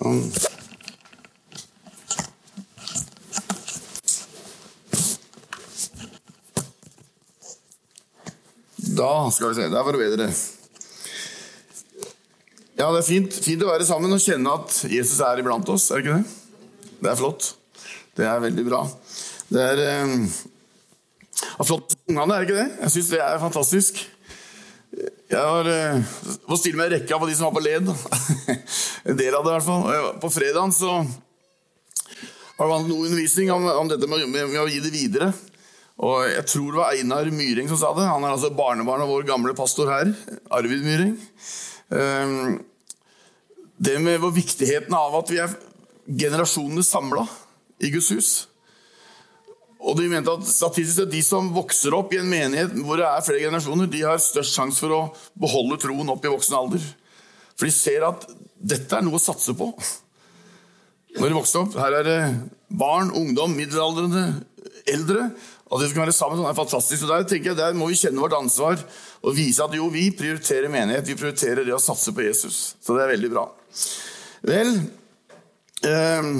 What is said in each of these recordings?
Sånn. Da skal vi se. Der var det bedre. Ja, det er fint, fint å være sammen og kjenne at Jesus er iblant oss, er det ikke det? Det er flott. Det er veldig bra. Det er eh, flott for ungene, er det ikke det? Jeg syns det er fantastisk. Jeg var, eh, stille meg rekka på de som var på led. en del av det, i hvert fall. På fredagen så var det noe undervisning om, om dette med, med, med, å gi det videre. Og Jeg tror det var Einar Myhring som sa det. Han er altså barnebarn av vår gamle pastor her, Arvid Myhring. Um, det med viktigheten av at vi er generasjonene samla i Guds hus. Og de mente at statistisk De som vokser opp i en menighet hvor det er flere generasjoner, de har størst sjanse for å beholde troen opp i voksen alder. For de ser at dette er noe å satse på. Når de vokser opp, Her er det barn, ungdom, middelaldrende, eldre. At de skal være sammen, sånn er fantastisk. Og Der tenker jeg, der må vi kjenne vårt ansvar og vise at jo, vi prioriterer menighet. Vi prioriterer det å satse på Jesus. Så det er veldig bra. Vel eh,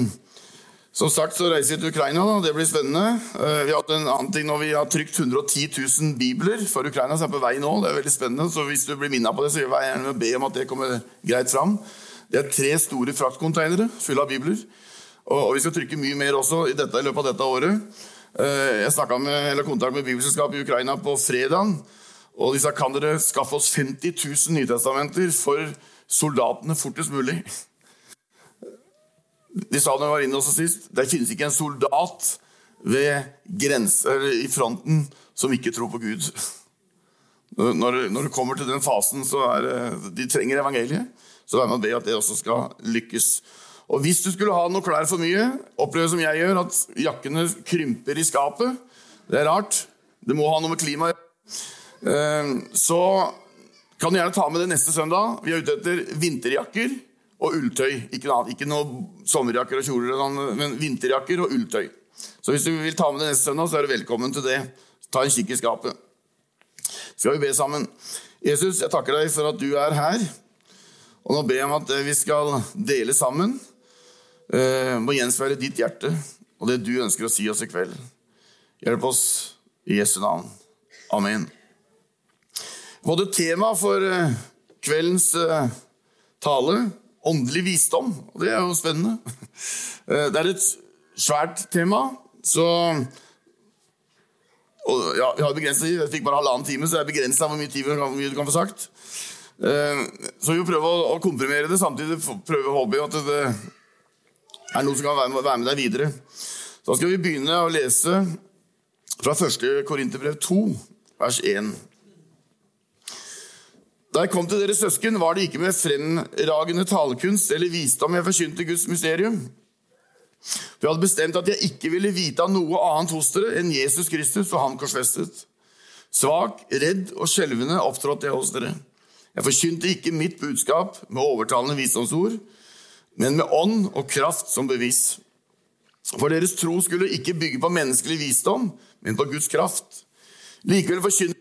Som sagt så reiser vi til Ukraina. Da. Det blir spennende. Eh, vi har hatt en annen ting når vi har trykt 110 000 bibler for Ukraina, som er på vei nå. Det er veldig spennende. Så hvis du blir minnet på det, så vil jeg gjerne be om at det kommer greit fram. Det er tre store fraktkonteinere fulle av bibler. Og vi skal trykke mye mer også i, dette, i løpet av dette året. Eh, jeg snakka med, eller kontakt med Bibelselskapet i Ukraina på fredag. Og de sa kan dere skaffe oss 50 000 nytestamenter for soldatene fortest mulig. De sa da jeg var inne også sist, det finnes ikke en soldat ved grenser i fronten som ikke tror på Gud. Når, når det kommer til den fasen, så er det, de trenger evangeliet. Så vær med og be at det også skal lykkes. Og Hvis du skulle ha noe klær for mye, oppleve som jeg gjør, at jakkene krymper i skapet Det er rart. Det må ha noe med klimaet eh, Så kan du gjerne ta med det neste søndag. Vi er ute etter vinterjakker og ulltøy. Ikke noe, ikke noe sommerjakker og kjoler, men vinterjakker og ulltøy. Så hvis du vil ta med det neste søndag, så er du velkommen til det. Ta en kikk i skapet. Skal vi be sammen. Jesus, jeg takker deg for at du er her. Og nå ber jeg om at vi skal dele sammen. Eh, må gjenspeile ditt hjerte og det du ønsker å si oss i kveld. Hjelp oss i Jesu navn. Amen. Både tema for eh, kveldens eh, tale åndelig visdom. Og det er jo spennende. Eh, det er et svært tema, så og ja, Vi har begrenset. Jeg fikk bare halvannen time, så det er begrensa hvor mye tid du kan få sagt. Eh, så vi prøver å komprimere det, samtidig prøve å håpe at det er noe som kan være med deg videre. Da skal vi begynne å lese fra 1. Korinterbrev 2, vers 1. Da jeg kom til dere søsken, var det ikke med fremragende talekunst eller visdom jeg forkynte Guds mysterium. For jeg hadde bestemt at jeg ikke ville vite av noe annet hos dere enn Jesus Kristus og ham korsfestet. Svak, redd og skjelvende opptrådte jeg hos dere. Jeg forkynte ikke mitt budskap med overtalende visdomsord, men med ånd og kraft som bevis. For deres tro skulle ikke bygge på menneskelig visdom, men på Guds kraft. Likevel forkynte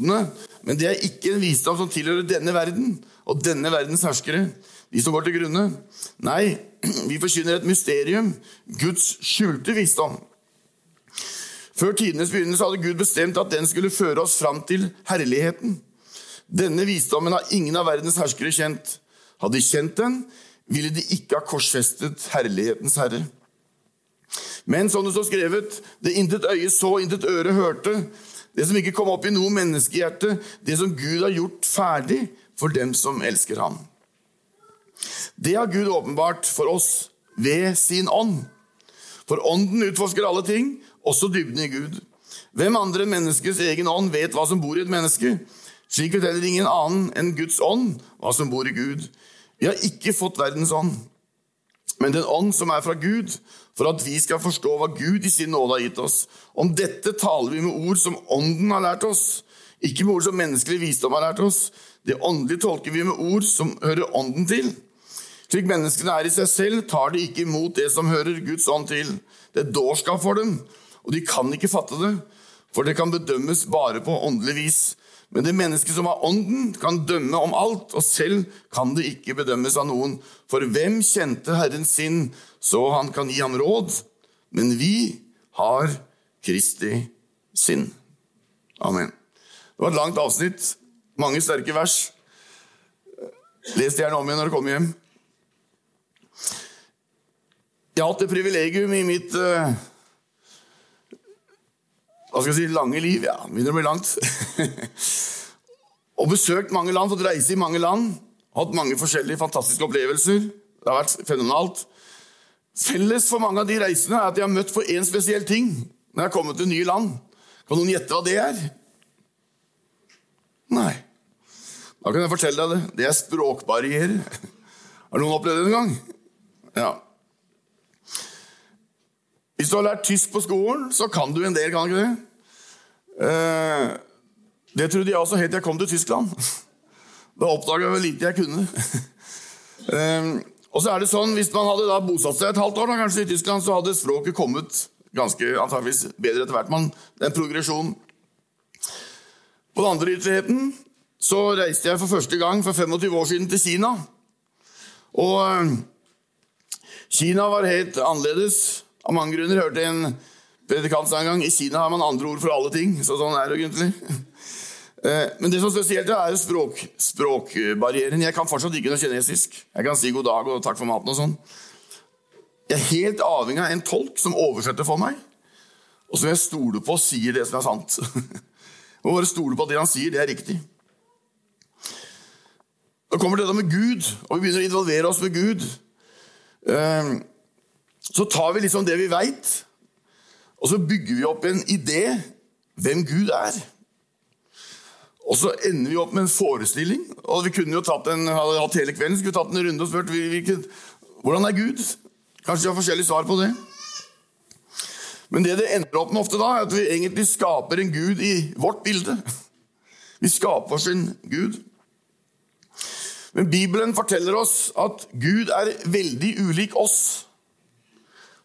jeg men det er ikke en visdom som tilhører denne verden og denne verdens herskere, de som går til grunne. Nei, vi forkynner et mysterium, Guds skjulte visdom. Før tidenes begynnelse hadde Gud bestemt at den skulle føre oss fram til herligheten. Denne visdommen har ingen av verdens herskere kjent. Hadde de kjent den, ville de ikke ha korsfestet herlighetens herre. Men som det står skrevet, det intet øye så, intet øre hørte, det som ikke kom opp i noe menneskehjerte, det som Gud har gjort ferdig for dem som elsker ham. Det har Gud åpenbart for oss ved sin ånd. For ånden utforsker alle ting, også dybden i Gud. Hvem andre enn menneskets egen ånd vet hva som bor i et menneske? Slik vet heller ingen annen enn Guds ånd hva som bor i Gud. Vi har ikke fått verdens ånd, men den ånd som er fra Gud, for at vi skal forstå hva Gud i sin nåde har gitt oss. Om dette taler vi med ord som Ånden har lært oss, ikke med ord som menneskelig visdom har lært oss. Det åndelige tolker vi med ord som hører Ånden til. Slik menneskene er i seg selv, tar de ikke imot det som hører Guds ånd til. Det er dårskap for dem, og de kan ikke fatte det, for det kan bedømmes bare på åndelig vis. Men det mennesket som har ånden, kan dømme om alt, og selv kan det ikke bedømmes av noen. For hvem kjente Herren sin, så han kan gi ham råd? Men vi har Kristi sinn. Amen. Det var et langt avsnitt, mange sterke vers. Les det gjerne om igjen når du kommer hjem. Jeg har hatt det privilegium i mitt uh, hva skal jeg si, lange liv. Ja, begynner å bli langt. og besøkt mange land, fått reise i mange land. Hatt mange forskjellige fantastiske opplevelser. Det har vært fenomenalt. Felles for mange av de reisene er at de har møtt for én spesiell ting når jeg har kommet til nye land. Kan noen gjette hva det er? Nei. Da kan jeg fortelle deg det. Det er språkbarrierer. Har noen opplevd det en gang? Ja. Hvis du har lært tysk på skolen, så kan du en del, kan du ikke det? Eh, det trodde jeg også helt til jeg kom til Tyskland. Da oppdaga jeg hvor lite jeg kunne. Eh, og så er det sånn, Hvis man hadde da bosatt seg et halvt år da, kanskje i Tyskland, så hadde språket kommet ganske antageligvis bedre etter hvert. Man, en progresjon. På den andre ytterligheten så reiste jeg for første gang for 25 år siden til Kina. Og eh, Kina var helt annerledes av mange grunner. hørte Jeg en predikant en gang i Kina har man andre ord for alle ting. Så sånn er det egentlig. Eh, men det som spesielt er språk, språkbarrieren. Jeg kan fortsatt ikke noe kinesisk. Jeg kan si god dag og takk for maten og sånn. Jeg er helt avhengig av en tolk som oversetter for meg, og som jeg stoler på sier det som er sant. Jeg må bare stole på at det han sier, det er riktig. Nå kommer dette med Gud, og vi begynner å involvere oss med Gud. Så tar vi liksom det vi veit, og så bygger vi opp en idé hvem Gud er. Og så ender vi opp med en forestilling. og Vi kunne jo tatt en, hatt hele kvelden skulle tatt en runde og spurt hvordan er Gud. Kanskje vi har forskjellige svar på det. Men det det ender opp med ofte da, er at vi egentlig skaper en gud i vårt bilde. Vi skaper oss en gud. Men Bibelen forteller oss at Gud er veldig ulik oss.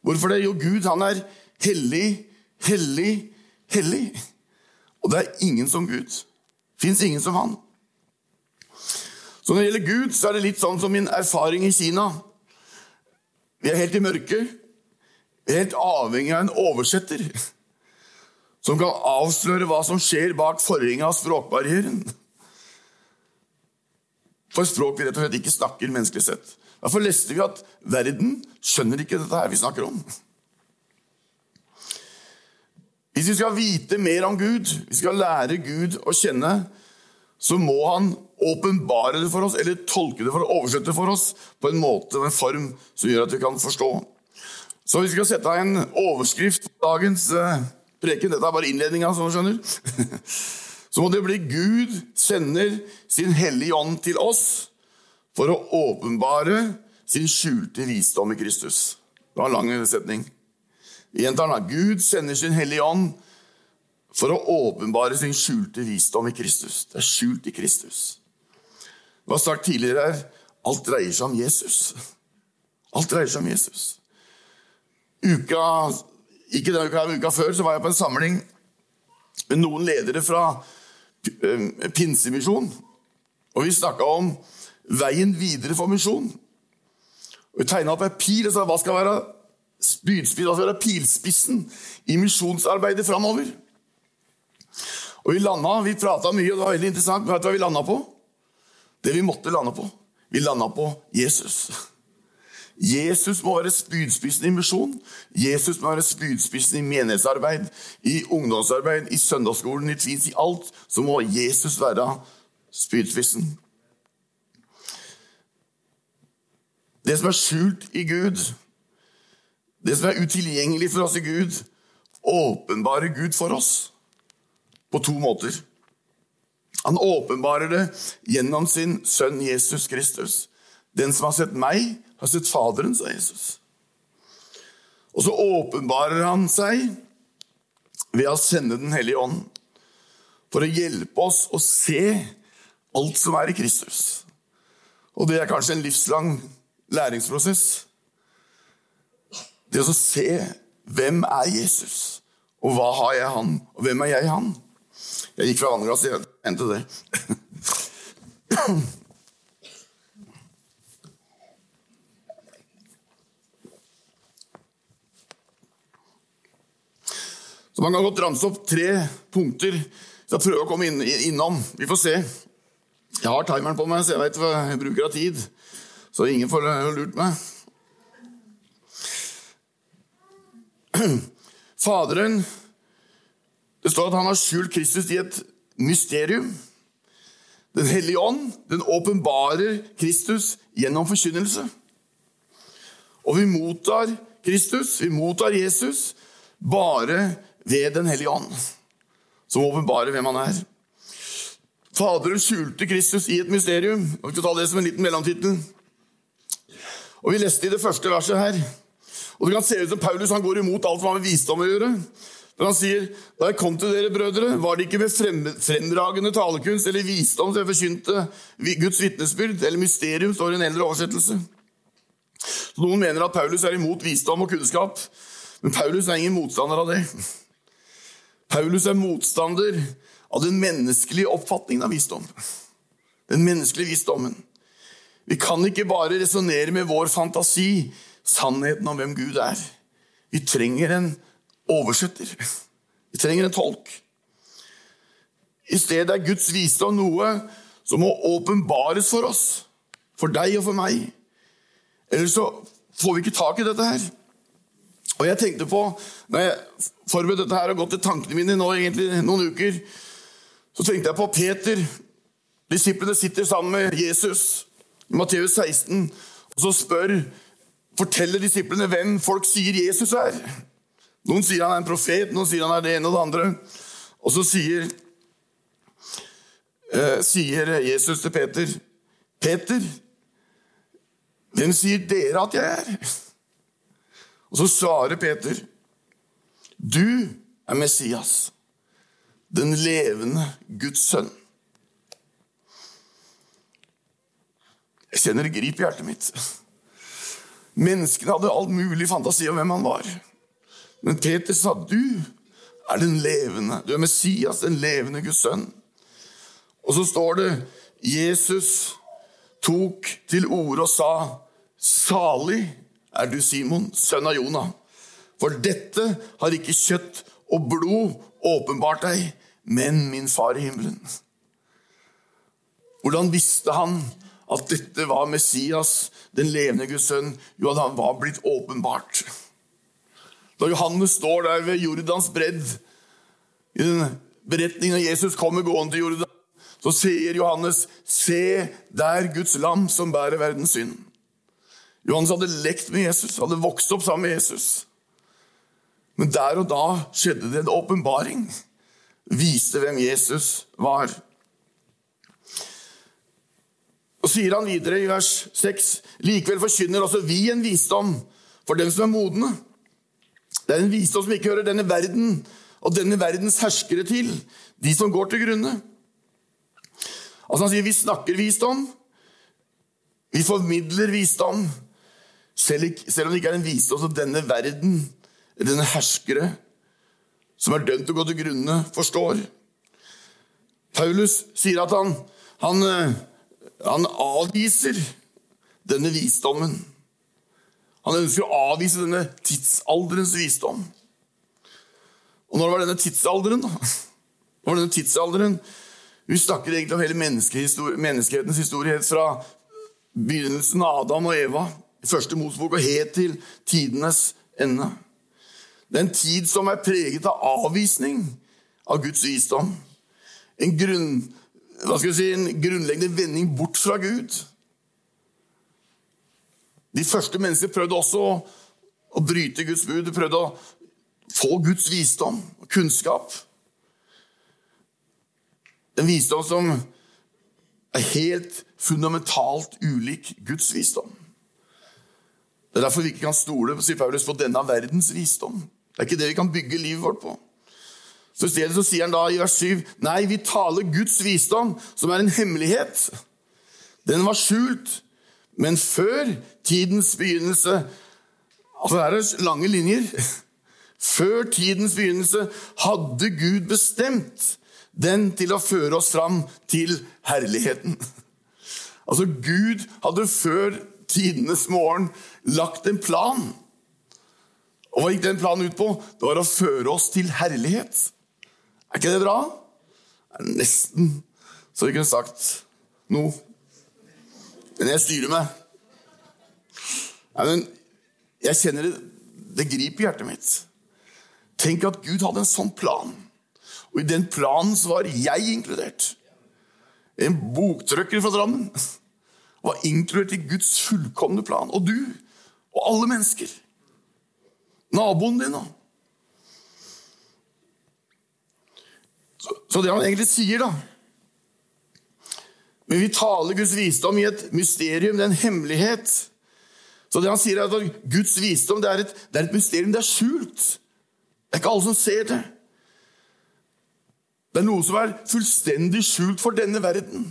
Hvorfor det? Jo, Gud han er hellig, hellig, hellig. Og det er ingen som Gud. Fins ingen som han. Så når det gjelder Gud, så er det litt sånn som min erfaring i Kina. Vi er helt i mørket. Vi er helt avhengig av en oversetter som kan avsløre hva som skjer bak forhenget av språkbarrieren. For språk vi rett og slett ikke snakker menneskelig sett. Derfor leste vi at verden skjønner ikke dette her vi snakker om. Hvis vi skal vite mer om Gud, vi skal lære Gud å kjenne, så må han åpenbare det for oss, eller tolke det for oss, oversette det for oss på en måte og en form som gjør at vi kan forstå. Så vi skal sette en overskrift på dagens uh, preken. Dette er bare innledninga, som du skjønner. så må det bli Gud sender sin Hellige Ånd til oss for å åpenbare sin skjulte visdom i Kristus. Det var en lang setning. Gjentar den. Gud sender sin Hellige Ånd for å åpenbare sin skjulte visdom i Kristus. Det er skjult i Kristus. Det var sagt tidligere her alt dreier seg om Jesus. Alt dreier seg om Jesus. Uka, ikke denne uka, uka før så var jeg på en samling med noen ledere fra eh, Pinsemisjon. Og vi snakka om veien videre for misjon. Og Vi tegna opp ei pil og sa hva skal være spydspiss, hva skal være pilspissen i misjonsarbeidet framover. Og Vi landa, vi prata mye, og det var veldig interessant. Vet du hva vi landa på? Det vi måtte lande på. Vi landa på Jesus. Jesus må være spydspissen i misjon. Jesus må være spydspissen i menighetsarbeid, i ungdomsarbeid, i søndagsskolen, i tvils, i alt. Så må Jesus være spydspissen. Det som er skjult i Gud, det som er utilgjengelig for oss i Gud, åpenbarer Gud for oss på to måter. Han åpenbarer det gjennom sin sønn Jesus Kristus. Den som har sett meg, har sett Faderen, sa Jesus. Og så åpenbarer han seg ved å sende Den hellige ånd for å hjelpe oss å se alt som er i Kristus. Og det er kanskje en livslang læringsprosess. Det å se hvem er Jesus, og hva har jeg han, og hvem er jeg han? Jeg gikk fra andre klasse jeg endte det. Så Man kan godt ramse opp tre punkter jeg prøver å komme inn, innom. Vi får se. Jeg har timeren på meg, så jeg vet hva jeg bruker av tid. Så ingen får lurt meg. Faderen Det står at han har skjult Kristus i et mysterium. Den hellige ånd den åpenbarer Kristus gjennom forkynnelse. Og vi mottar Kristus, vi mottar Jesus, bare ved Den hellige ånd, som åpenbarer hvem han er. Faderen skjulte Kristus i et mysterium. Vi skal ta det som en liten mellomtittel. Og Vi leste i det første verset her. Og Det kan se ut som Paulus han går imot alt som har med visdom å gjøre. Men han sier, da jeg kom til dere, brødre, var det ikke med fremdragende talekunst eller visdom som jeg forkynte Guds vitnesbyrd, eller mysterium, står i en eldre oversettelse. Så Noen mener at Paulus er imot visdom og kunnskap, men Paulus er ingen motstander av det. Paulus er motstander av den menneskelige oppfatningen av visdom. Den menneskelige visdommen. Vi kan ikke bare resonnere med vår fantasi sannheten om hvem Gud er. Vi trenger en oversetter. Vi trenger en tolk. I stedet er Guds visdom noe som må åpenbares for oss. For deg og for meg. Ellers så får vi ikke tak i dette her. Og jeg tenkte på, når jeg forberedte dette her og gått til tankene mine nå egentlig noen uker, så tenkte jeg på Peter. Disiplene sitter sammen med Jesus Matteus 16, og så spør, forteller disiplene hvem folk sier Jesus er. Noen sier han er en profet, noen sier han er det ene og det andre. Og så sier, eh, sier Jesus til Peter, 'Peter, hvem sier dere at jeg er?' Og så svarer Peter, 'Du er Messias, den levende Guds sønn'. Jeg kjenner det griper hjertet mitt. Menneskene hadde all mulig fantasi om hvem han var. Men Peter sa, 'Du er den levende. Du er Messias, den levende Guds sønn'. Og så står det Jesus tok til orde og sa, 'Salig er du, Simon, sønn av Jonah. For dette har ikke kjøtt og blod åpenbart deg, men min far i himmelen. Hvordan visste han at dette var Messias, den levende Guds sønn? Jo, at han var blitt åpenbart. Da Johannes står der ved Jordans bredd, i den beretningen av Jesus kommer gående til Jordan, så sier Johannes, se der Guds lam som bærer verdens synd. Johannes hadde lekt med Jesus, hadde vokst opp sammen med Jesus. Men der og da skjedde det en åpenbaring. Viste hvem Jesus var. Og sier han videre i vers 6.: Likevel forkynner også vi en visdom for dem som er modne. Det er en visdom som ikke hører denne verden og denne verdens herskere til, de som går til grunne. Altså Han sier vi snakker visdom, vi formidler visdom, selv, selv om det ikke er en visdom som denne verden, denne herskere, som er dømt til å gå til grunne, forstår. Paulus sier at han, han, eh, han avviser denne visdommen. Han ønsker å avvise denne tidsalderens visdom. Og når var denne tidsalderen, da? Når var denne tidsalderen? Vi snakker egentlig om hele menneskehetens historie helt fra begynnelsen av Adam og Eva første Mosebok og helt til tidenes ende. Det er en tid som er preget av avvisning av Guds visdom. En, grunn, si, en grunnleggende vending bort fra Gud. De første mennesker prøvde også å bryte Guds bud. De prøvde å få Guds visdom og kunnskap. En visdom som er helt fundamentalt ulik Guds visdom. Det er derfor vi ikke kan stole sier Paulus, på denne verdens visdom. Det er ikke det vi kan bygge livet vårt på. Så I stedet så sier han da i vers 7 nei, vi taler Guds visdom, som er en hemmelighet. Den var skjult, men før tidens begynnelse Altså, her er lange linjer. Før tidens begynnelse hadde Gud bestemt den til å føre oss fram til herligheten. Altså, Gud hadde før tidenes morgen lagt en plan. Og hva gikk den planen ut på? Det var å føre oss til herlighet. Er ikke det bra? Det er nesten så vi kunne sagt noe. Men jeg styrer meg. Ja, men jeg kjenner det Det griper hjertet mitt. Tenk at Gud hadde en sånn plan. Og i den planen så var jeg inkludert. En boktrykker fra Drammen var inkludert i Guds fullkomne plan. Og du. Og alle mennesker. Naboen din òg. Så, det han egentlig sier, da Men vi taler Guds visdom i et mysterium, det er en hemmelighet. Så det han sier er at Guds visdom det er, et, det er et mysterium, det er skjult. Det er ikke alle som ser det. Det er noe som er fullstendig skjult for denne verden.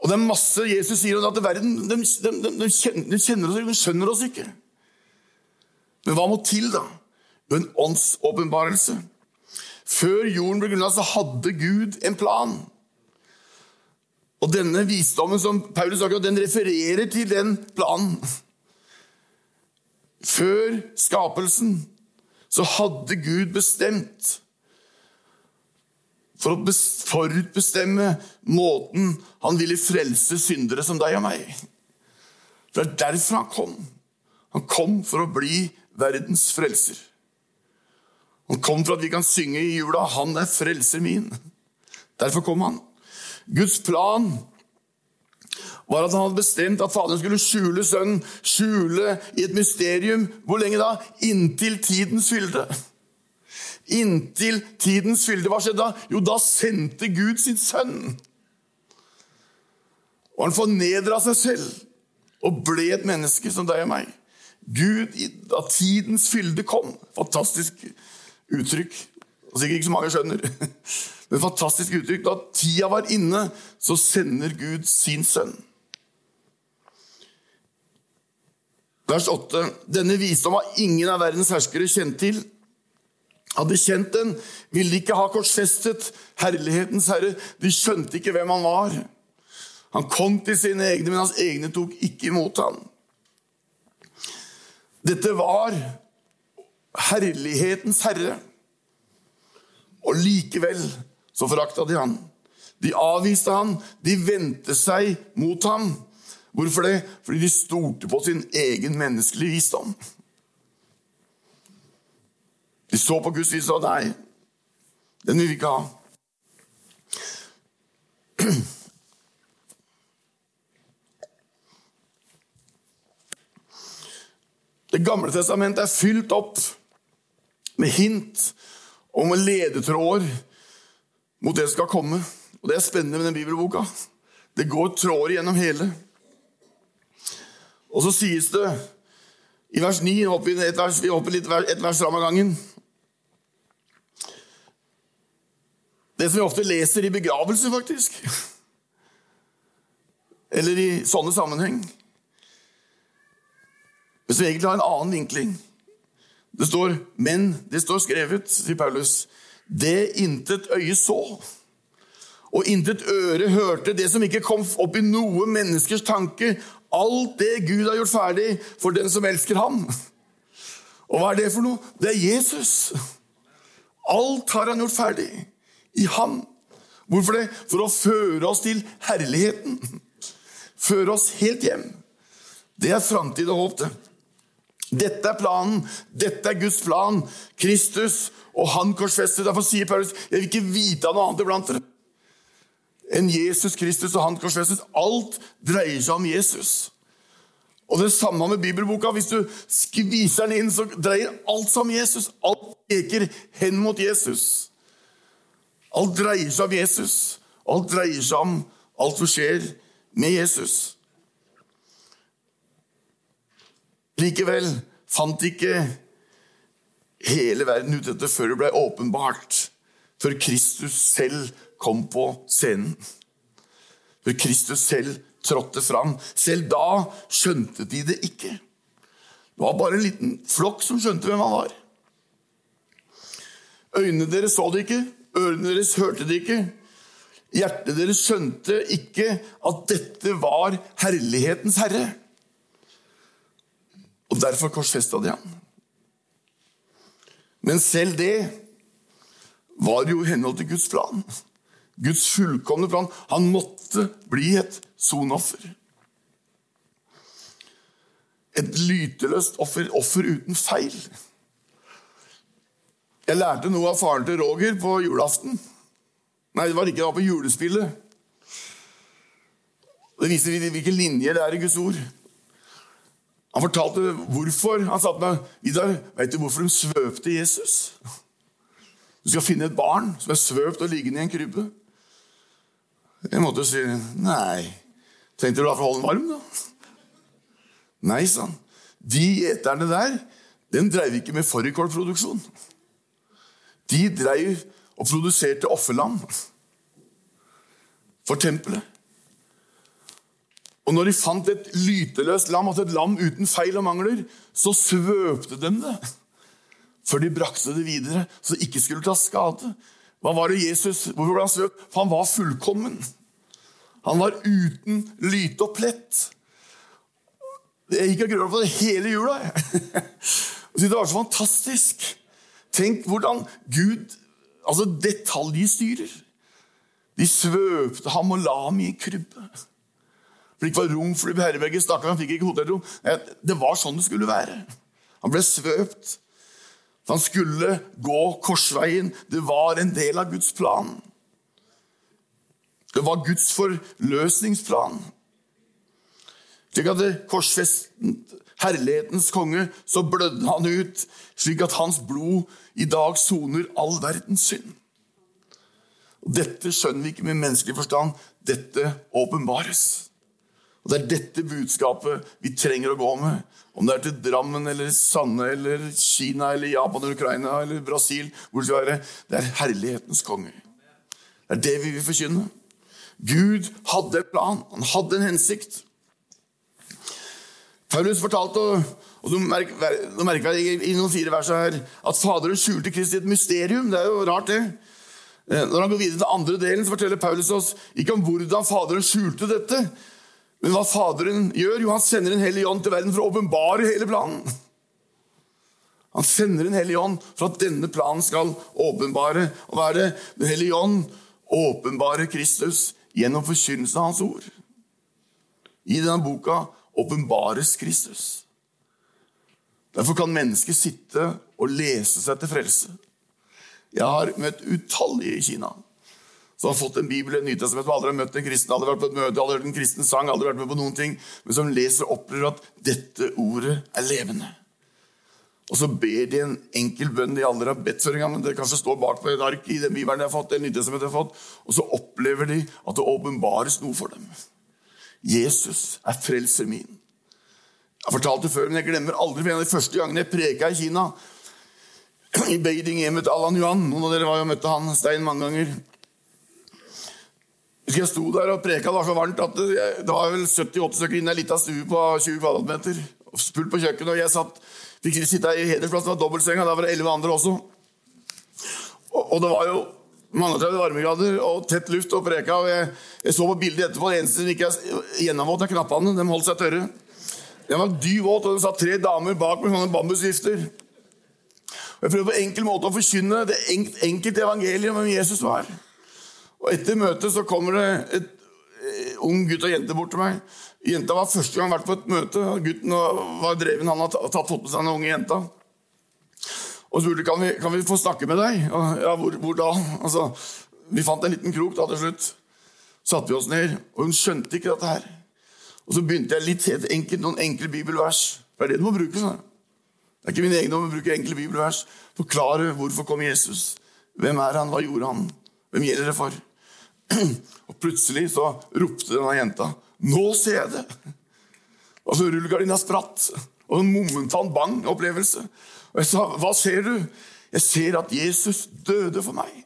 Og det er masse Jesus sier om at verden de, de, de, kjenner, kjenner oss de skjønner oss ikke. Men hva må til, da? En åndsåpenbarelse. Før jorden ble grunnlagt, så hadde Gud en plan. Og denne visdommen som Paulus snakker om, den refererer til den planen. Før skapelsen så hadde Gud bestemt for å forutbestemme måten han ville frelse syndere som deg og meg. Det er derfor han kom. Han kom for å bli verdens frelser. Han kom for at vi kan synge i jula 'Han er frelser min'. Derfor kom han. Guds plan var at han hadde bestemt at Faderen skulle skjule Sønnen, skjule i et mysterium. Hvor lenge da? Inntil tidens fylde. Inntil tidens fylde. Hva skjedde da? Jo, da sendte Gud sin sønn. Og han fornedra seg selv og ble et menneske som deg og meg. Gud, da tidens fylde kom Fantastisk uttrykk. Og sikkert ikke så mange skjønner. Men fantastisk uttrykk. Da tida var inne, så sender Gud sin sønn. Vers 8. Denne visdom har ingen av verdens herskere kjent til. Hadde kjent den, ville de ikke ha korsfestet herlighetens herre. De skjønte ikke hvem han var. Han kom til sine egne, men hans egne tok ikke imot ham. Dette var herlighetens herre. Og likevel så forakta de han. De avviste han, de vendte seg mot ham. Hvorfor det? Fordi de stolte på sin egen menneskelige visdom. De så på Guds visdom. Nei, den vil vi ikke ha. Det gamle testamentet er fylt opp med hint og med ledetråder mot det som skal komme. Og Det er spennende med den bibelboka. Det går tråder gjennom hele. Og så sies det i vers 9 hopper vi, et vers, vi hopper litt et vers fram av gangen. Det som vi ofte leser i begravelse, faktisk. Eller i sånne sammenheng. Men som egentlig har en annen vinkling. Det står 'men'. Det står skrevet, sier Paulus. Det intet øye så, og intet øre hørte, det som ikke kom opp i noe menneskers tanke, alt det Gud har gjort ferdig for den som elsker ham. Og hva er det for noe? Det er Jesus. Alt har han gjort ferdig i ham. Hvorfor det? For å føre oss til herligheten. Føre oss helt hjem. Det er framtid og håp, det. Dette er planen. Dette er Guds plan. Kristus og han korsfestet. Derfor sier Paulus jeg vil ikke vite av noe annet iblant dere enn Jesus Kristus og han korsfestet. Alt dreier seg om Jesus. Og det samme med bibelboka. Hvis du skviser den inn, så dreier alt seg om Jesus. Alt peker hen mot Jesus. Alt dreier seg om Jesus. Alt dreier seg om alt som skjer med Jesus. Likevel fant ikke hele verden ut dette før det ble åpenbart. Før Kristus selv kom på scenen. Før Kristus selv trådte fram. Selv da skjønte de det ikke. Det var bare en liten flokk som skjønte hvem han var. Øynene deres så det ikke, Ørene deres hørte det ikke. Hjertet deres skjønte ikke at dette var herlighetens herre. Og derfor korsfesta de ham. Men selv det var jo i henhold til Guds plan. Guds fullkomne plan. Han måtte bli et sonoffer. Et lyteløst offer, offer uten feil. Jeg lærte noe av faren til Roger på julaften. Nei, det var ikke det var på julespillet. Det viser hvilke linjer det er i Guds ord. Han fortalte hvorfor. Han sa til meg Vidar, veit du hvorfor de svøpte Jesus? Du skal finne et barn som er svøpt og liggende i en krybbe. Jeg måtte si nei. Tenkte du da for å holde den varm, da? Nei, sa han. De gjeterne der, den dreiv ikke med fårikålproduksjon. De dreiv og produserte offerlam for tempelet. Og når de fant et lyteløst lam, altså et lam uten feil og mangler, så svøpte de det. Før de brakte det videre, så det ikke skulle ta skade. Hva var det Jesus, Hvorfor ble han svøpt? For han var fullkommen. Han var uten lyte og plett. Jeg gikk og grøla på det hele jula. det var så fantastisk. Tenk hvordan Gud altså detaljstyrer. De svøpte ham og la ham i krybbe. For det ikke var rom for herberget. Stakkar, han fikk ikke hotellrom. Det var sånn det skulle være. Han ble svøpt. Han skulle gå korsveien. Det var en del av Guds plan. Det var Guds forløsningsplan. Slik at korsfestet herlighetens konge, så blødde han ut, slik at hans blod i dag soner all verdens synd. Dette skjønner vi ikke med menneskelig forstand. Dette åpenbares. Og Det er dette budskapet vi trenger å gå med. Om det er til Drammen eller Sande eller Kina eller Japan eller Ukraina eller Brasil. hvor Det skal være. Det er herlighetens konge. Det er det vi vil forkynne. Gud hadde en plan. Han hadde en hensikt. Paulus fortalte, og du merker, du i noen fire vers her, at Faderen skjulte Kristi et mysterium. Det er jo rart, det. Eh, når han går videre til andre delen, så forteller Paulus oss ikke om hvordan Faderen skjulte dette, men hva Faderen gjør. Jo, han sender en hellig ånd til verden for å åpenbare hele planen. Han sender en hellig ånd for at denne planen skal åpenbare. Og hva er det? Den hellige ånd åpenbarer Kristus gjennom forkynnelse av hans ord. I denne boka åpenbares Kristus. Derfor kan mennesker sitte og lese seg til frelse. Jeg har møtt utallige i Kina som har fått en bibel, en nytestament, aldri har møtt en kristen, aldri vært på et møte, aldri hørt en kristen sang, aldri vært med på noen ting, men som leser og opplever at dette ordet er levende. Og så ber de en enkel bønn de aldri har bedt før engang, men det kanskje står bak på et ark i den bibelen de har fått, den nytestamentet de har fått, og så opplever de at det åpenbares noe for dem. Jesus er frelser min. Jeg har fortalt det før, men jeg glemmer aldri for en av de første gangene jeg preka i Kina. I Beijing til Allan Yuan. Noen av dere var jo møtte han Stein mange ganger. Jeg sto der og preka, det var så varmt at det, det var vel 70-80 stykker inne i ei lita stue på 20 kvadratmeter. Spult på kjøkkenet, og jeg satt, fikk sitte i hedersplass. Det var dobbeltsenga, der var det elleve andre også. Og, og det var jo mange 30 varmegrader og tett luft og preka. og Jeg, jeg så på bildet etterpå. Det eneste som ikke er gjennomvåt, er knappene. De holdt seg tørre. Den var dyp våt, og det satt tre damer bak med sånne bambusvifter. Jeg prøvde på enkel måte å forkynne det enkelte evangeliet om hvem Jesus var. Og Etter møtet så kommer det et eh, ung gutt og jente bort til meg. Jenta var første gang vært på et møte. Gutten var dreven, han hadde tatt fått med seg den unge jenta. Og spurte kan vi kan vi få snakke med deg. Og, ja, hvor, hvor da? Altså, vi fant en liten krok da til slutt. Satte vi oss ned, og hun skjønte ikke dette her. Og så begynte jeg litt helt enkelt, noen enkle bibelvers. Det er det du må bruke. Sånn. Det er ikke min egen å bruke enkle bibelvers. Forklare hvorfor kom Jesus. Hvem er han? Hva gjorde han? Hvem gjelder det for? Og plutselig så ropte denne jenta 'Nå ser jeg det!' Og så rullegardina spratt. Og en momentan bang-opplevelse. Og jeg sa, 'Hva ser du?' 'Jeg ser at Jesus døde for meg.'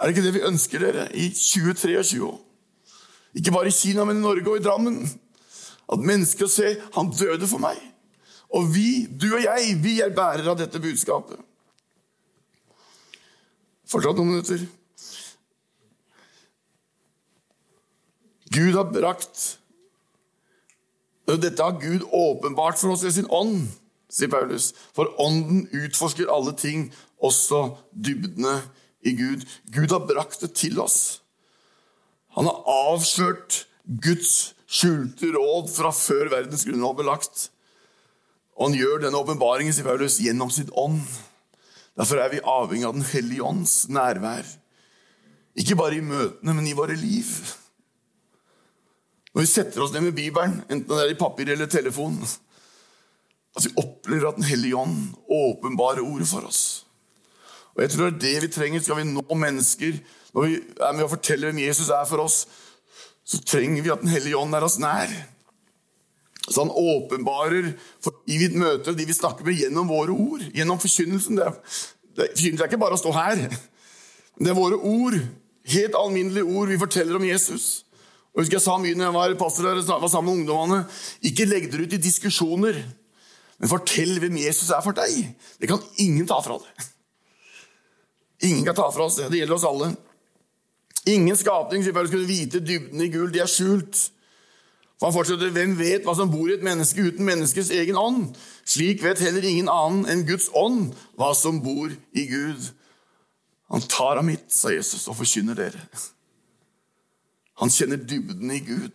Er det ikke det vi ønsker dere i 2023? Ikke bare i Kina, men i Norge og i Drammen. At mennesker ser han døde for meg. Og vi, du og jeg, vi er bærere av dette budskapet. Fortsatt noen minutter. Gud har brakt Dette har Gud åpenbart for oss i sin ånd, sier Paulus. For ånden utforsker alle ting, også dybdene i Gud. Gud har brakt det til oss. Han har avslørt Guds skjulte råd fra før verdens grunnlov ble lagt. Og han gjør denne åpenbaringen sier Paulus, gjennom sitt ånd. Derfor er vi avhengig av Den hellige ånds nærvær. Ikke bare i møtene, men i våre liv. Når vi setter oss ned med Bibelen, enten det er i papir eller telefon, at vi opplever at Den hellige ånd åpenbarer ordet for oss. Og jeg tror det er det vi trenger. Skal vi nå mennesker, når vi er med å fortelle hvem Jesus er for oss, så trenger vi at Den hellige ånd er oss nær. Så han åpenbarer for de vi møter de vi snakker med, gjennom våre ord. Gjennom forkynnelsen. Det er, det, er ikke bare å stå her. Det er våre ord. Helt alminnelige ord vi forteller om Jesus. Og husker Jeg sa mye når jeg var pastor og var sammen med ungdommene. Ikke legg dere ut i diskusjoner, men fortell hvem Jesus er for deg. Det kan ingen ta fra deg. Ingen kan ta fra oss det. Det gjelder oss alle. Ingen skapning sier bare skulle vite dybden i gull. De er skjult. For han fortsetter, Hvem vet hva som bor i et menneske uten menneskets egen ånd? Slik vet heller ingen annen enn Guds ånd hva som bor i Gud. Han tar av mitt, sa Jesus, og forkynner dere. Han kjenner dybden i Gud.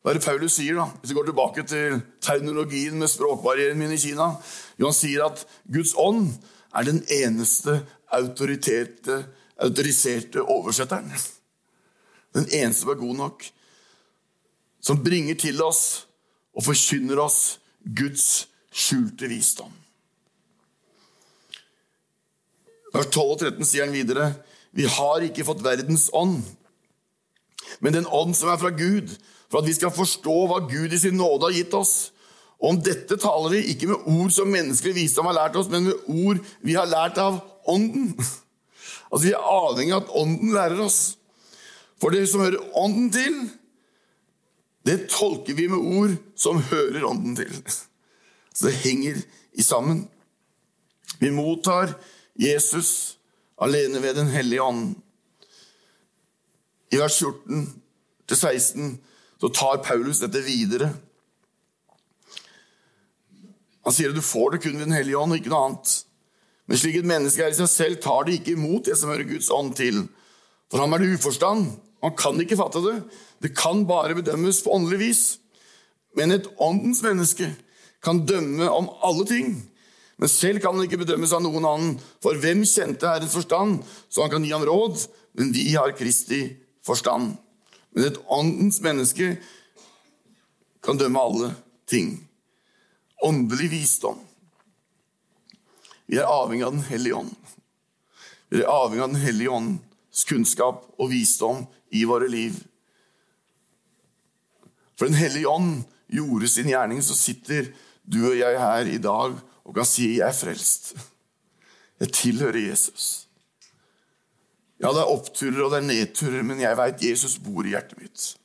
Hva er det Paulus sier, da? Hvis vi går tilbake til terminologien med språkbarrieren min i Kina jo, Han sier at Guds ånd er den eneste autoriserte oversetteren. Den eneste som er god nok. Som bringer til oss og forkynner oss Guds skjulte visdom. Vers 12 og 13 sier han videre vi har ikke fått verdens ånd, men den ånd som er fra Gud, for at vi skal forstå hva Gud i sin nåde har gitt oss. Og om dette taler vi ikke med ord som menneskelig visdom har lært oss, men med ord vi har lært av Ånden. Altså Vi er avhengig av at Ånden lærer oss. For det som hører Ånden til, det tolker vi med ord som hører Ånden til. Så det henger i sammen. Vi mottar Jesus alene ved Den hellige ånd. I vers 14-16 så tar Paulus dette videre. Han sier at du får det kun ved Den hellige ånd, og ikke noe annet. Men slik et menneske er i seg selv, tar det ikke imot det som hører Guds ånd til. For ham er det uforstand. Han kan ikke fatte det. Det kan bare bedømmes på åndelig vis. Men et åndens menneske kan dømme om alle ting, men selv kan han ikke bedømmes av noen annen, for hvem kjente Herrens forstand, så han kan gi ham råd? Men vi har Kristi forstand. Men et åndens menneske kan dømme alle ting. Åndelig visdom. Vi er avhengig av Den hellige ånd. Vi er avhengig av Den hellige ånds kunnskap og visdom i våre liv. For Den hellige ånd gjorde sin gjerning, så sitter du og jeg her i dag og kan si 'jeg er frelst'. Jeg tilhører Jesus. Ja, det er oppturer og det er nedturer, men jeg veit Jesus bor i hjertet mitt.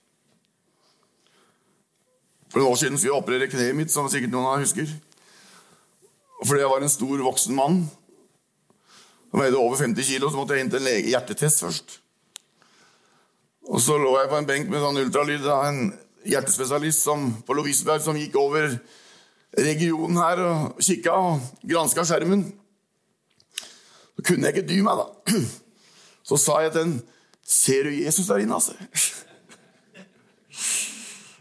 For noen år siden skulle jeg operere kneet mitt, som sikkert noen av dere husker. Og fordi jeg var en stor, voksen mann og veide over 50 kilo, så måtte jeg til en lege hjertetest først. Og så lå jeg på en benk med sånn ultralyd av en hjertespesialist som, på Lovisenberg som gikk over regionen her og kikka og granska skjermen. Så kunne jeg ikke dy meg, da. Så sa jeg til den Ser du Jesus der inne, altså?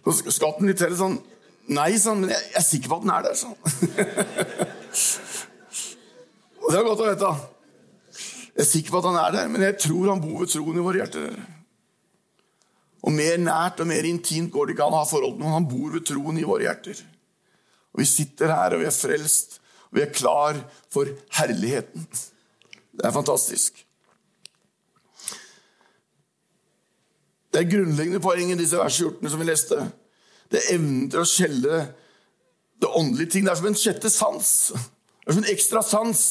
Så skatten litt til sånn Nei, han, men jeg, er sikker på at den er der, han. Og det er godt å vite. Jeg er sikker på at han er der, men jeg tror han bor ved troen i våre hjerter. Og mer nært og mer intimt går det ikke an å ha forhold til noen. Han bor ved troen i våre hjerter. Og vi sitter her, og vi er frelst, og vi er klar for herligheten. Det er fantastisk. Det er grunnleggende poeng i disse vers 14 som vi leste. Det er evnen til å skjelle det åndelige ting. Det er som en sjette sans. Det er som en ekstra sans.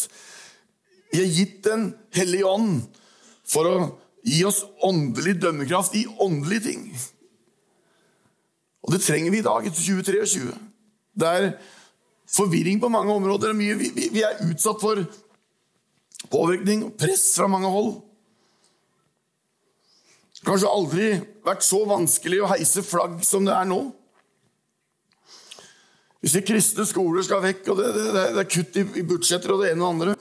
Vi har gitt Den hellige ånd for å gi oss åndelig dømmekraft i åndelige ting. Og det trenger vi i dag, i 2023. Det er forvirring på mange områder. Vi, vi, vi er utsatt for påvirkning og press fra mange hold. Kanskje aldri vært så vanskelig å heise flagg som det er nå. Hvis de kristne skoler skal vekk, og det, det, det er kutt i, budsjetter og det ene og det andre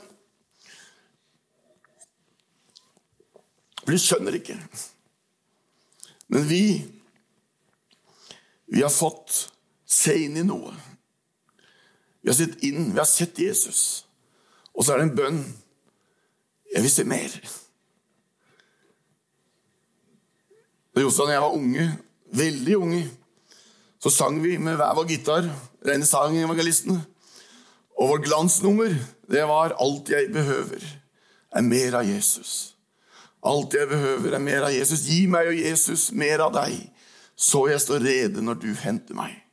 For de skjønner ikke. Men vi, vi har fått se inn i noe. Vi har sett inn, vi har sett Jesus. Og så er det en bønn. Jeg vil se mer. Da Jostein og jeg var unge, veldig unge, så sang vi med hver vår gitar, rene sangevangelistene. Og vårt glansnummer, det var 'Alt jeg behøver, er mer av Jesus'. Alt jeg behøver, er mer av Jesus. Gi meg og Jesus mer av deg, så jeg står rede når du henter meg.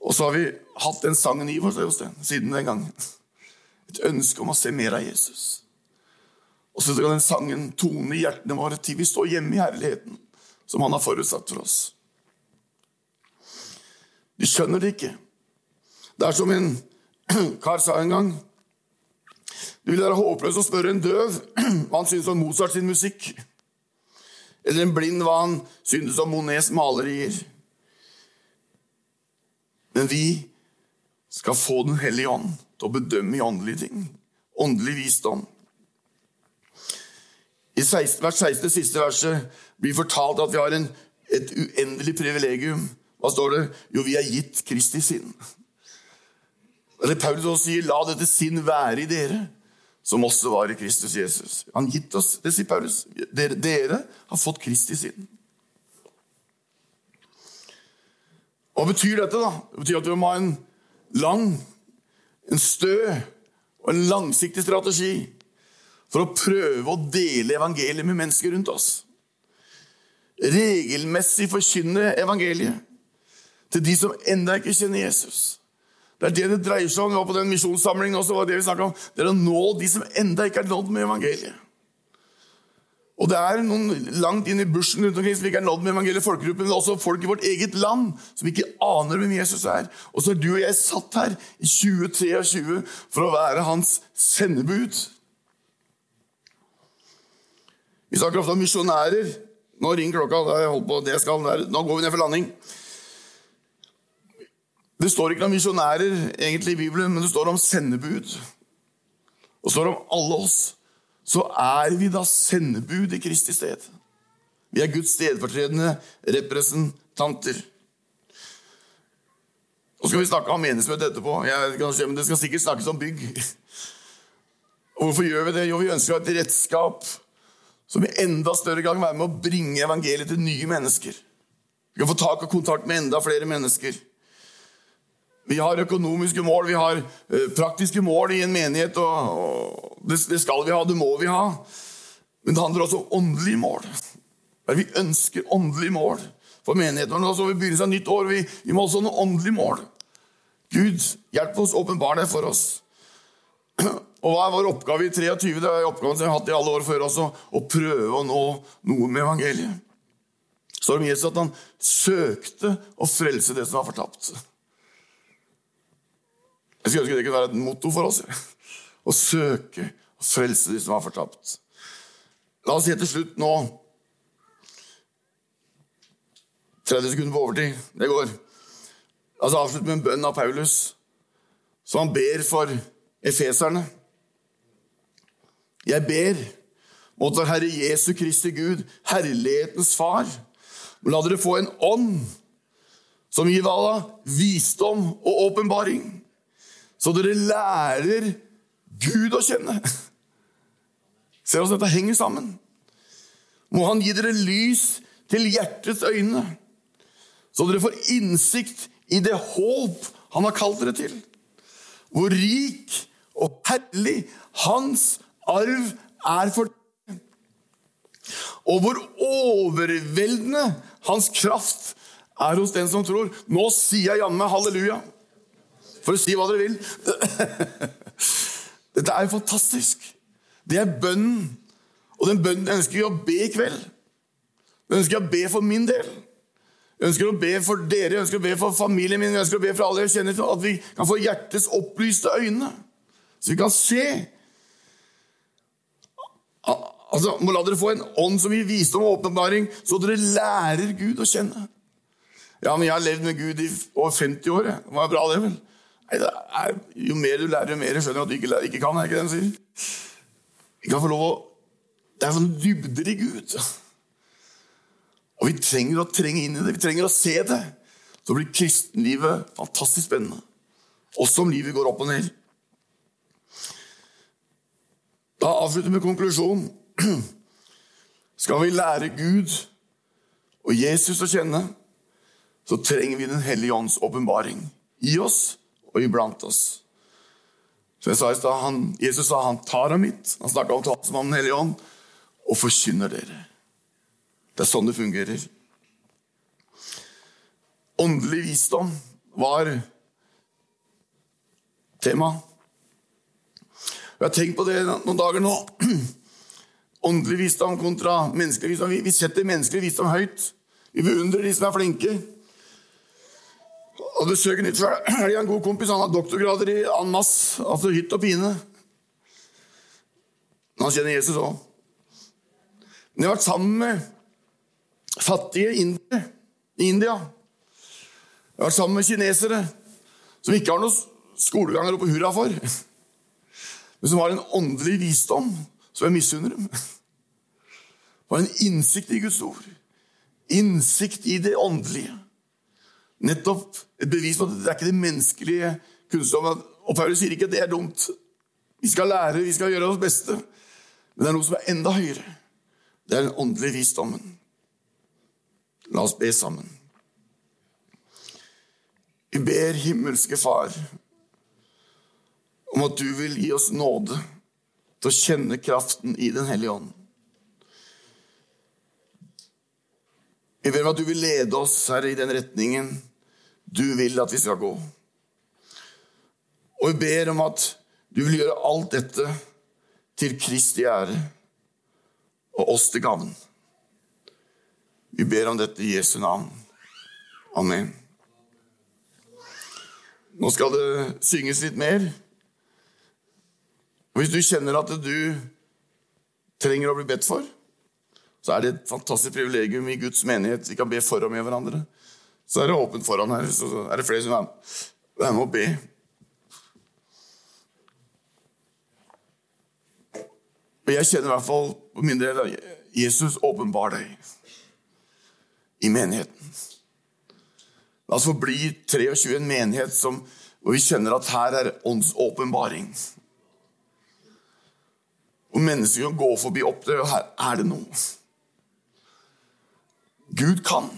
Og så har vi hatt den sangen i oss siden den gangen. Et ønske om å se mer av Jesus. Og så skal den sangen tone i hjertene våre til vi står hjemme i herligheten, som han har forutsatt for oss. De skjønner det ikke. Det er som en kar sa en gang Det vil være håpløst å spørre en døv hva han synes om Mozart sin musikk, eller en blind hva han synes om Monets malerier. Men vi skal få Den hellige ånd til å bedømme i åndelige ting. Åndelig visdom. I 16, vers 16, siste verset, blir fortalt at vi har en, et uendelig privilegium. Hva står det? Jo, vi er gitt Kristi sinn. Eller Paulus også sier, 'La dette sinn være i dere', som også var i Kristus Jesus. Han gitt oss, Det sier Paulus. Dere, dere har fått Kristi sinn. Hva betyr dette? da? Det betyr at vi må ha en lang, en stø og en langsiktig strategi for å prøve å dele evangeliet med mennesker rundt oss. Regelmessig forkynne evangeliet til de som ennå ikke kjenner Jesus. Det er det det dreier seg om. Vi var på den misjonssamlingen også, var det vi om. Det er å nå de som ennå ikke er nådd med evangeliet. Og det er noen langt inn i bushen rundt omkring som ikke er nådd med evangeliet, folkegruppen, men også folk i vårt eget land som ikke aner hvem Jesus er. Og så er du og jeg satt her i 2023 for å være hans sendebud. Vi snakker ofte om misjonærer. Nå ringer klokka. Da jeg holdt på det jeg skal være. Nå går vi ned for landing. Det står ikke om misjonærer egentlig i Bibelen, men det står om sendebud. Og det står om alle oss så er vi da sendebud i Kristi sted. Vi er Guds stedfortredende representanter. Så skal vi snakke om menighetsmøte etterpå. Jeg, men Det skal sikkert snakkes om bygg. Og Hvorfor gjør vi det? Jo, vi ønsker å ha et redskap som i enda større gang være med å bringe evangeliet til nye mennesker. Vi kan få tak og kontakt med enda flere mennesker. Vi har økonomiske mål, vi har eh, praktiske mål i en menighet. og Det skal vi ha, det må vi ha. Men det handler også om åndelige mål. Vi ønsker åndelige mål for menigheten. Nå så vi begynnelsen av nytt år. Vi, vi må også ha noen åndelige mål. Gud, hjelp oss, åpenbar det for oss. Og Hva er vår oppgave i 23? Det er oppgaven som vi har hatt i alle år før også, å prøve å nå noe med evangeliet. Så står det om Jesus at han søkte å frelse det som var fortapt. Jeg skulle ønske det kunne være et motto for oss. Å søke og frelse de som har fortapt. La oss si til slutt nå 30 sekunder på overtid. Det går. La oss avslutte med en bønn av Paulus, som han ber for efeserne. Jeg ber mot vår Herre Jesu Kristi Gud, herlighetens Far, la dere få en ånd som gir Vala visdom og åpenbaring så dere lærer Gud å kjenne. Ser hvordan dette henger sammen. Må Han gi dere lys til hjertets øyne, så dere får innsikt i det håp Han har kalt dere til. Hvor rik og herlig Hans arv er for dere. Og hvor overveldende Hans kraft er hos den som tror. Nå sier jeg jammen halleluja for å si hva dere vil. Dette er jo fantastisk. Det er bønnen. Og den bønnen ønsker vi å be i kveld. Den ønsker jeg å be for min del. Jeg ønsker å be for dere, jeg ønsker å be for familien min, jeg ønsker å be for alle jeg kjenner til, at vi kan få hjertets opplyste øyne, så vi kan se Altså, må la dere få en ånd som gir visdom og åpenbaring, så dere lærer Gud å kjenne. Ja, men jeg har levd med Gud i over 50 år. Det var bra, det, vel? Er, jo mer du lærer, jo mer skjønner du at du ikke, ikke kan. Er ikke det den sier? Vi kan få lov å Det er sånn dybder i Gud. Og vi trenger å trenge inn i det. Vi trenger å se det. Så blir kristenlivet fantastisk spennende. Også om livet går opp og ned. Da avslutter vi med konklusjonen. Skal vi lære Gud og Jesus å kjenne, så trenger vi Den hellige ånds åpenbaring i oss og iblant oss. Så jeg sa i sted, Jesus sa han tar av mitt. Han snakka om talsmannen hellige ånd og forkynner dere. Det er sånn det fungerer. Åndelig visdom var tema. Jeg har tenkt på det noen dager nå. Åndelig visdom kontra menneskelig visdom. Vi setter menneskelig visdom høyt. Vi beundrer de som er flinke. Og besøker nytt for er en god kompis. Han har doktorgrader i en masse, altså hytt og pine. Men han kjenner Jesus òg. Men jeg har vært sammen med fattige indere i India. Jeg har vært sammen med kinesere som ikke har noen skolegang å rope hurra for men som har en åndelig visdom som jeg misunner dem. Og en innsikt i Guds ord. Innsikt i det åndelige. Nettopp et bevis på at det er ikke det menneskelige kunnskapen. Og Paulus sier ikke at det er dumt. Vi skal lære, vi skal gjøre oss beste. Men det er noe som er enda høyere. Det er den åndelige visdommen. La oss be sammen. Vi ber himmelske Far om at du vil gi oss nåde til å kjenne kraften i Den hellige ånd. Vi ber om at du vil lede oss, Herre, i den retningen du vil at vi skal gå. Og vi ber om at du vil gjøre alt dette til Kristi ære og oss til gavn. Vi ber om dette i Jesu navn. Amen. Nå skal det synges litt mer. Hvis du kjenner at du trenger å bli bedt for, så er det et fantastisk privilegium i Guds menighet. Vi kan be for og med hverandre. Så er det åpent foran her, så er det flere som er med å be. Og jeg kjenner i hvert fall på min del at Jesus åpenbar deg i menigheten. La oss få bli 23 en menighet som, hvor vi kjenner at her er åndsåpenbaring. Og mennesker kan gå forbi opp der, og her er det noe. Gud kan.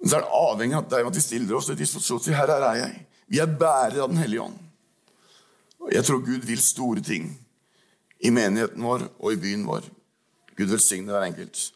Men så er det avhengig av at vi stiller oss til disposisjon og sier her er jeg. Vi er bærere av Den hellige ånd. Og jeg tror Gud vil store ting i menigheten vår og i byen vår. Gud velsigne hver enkelt.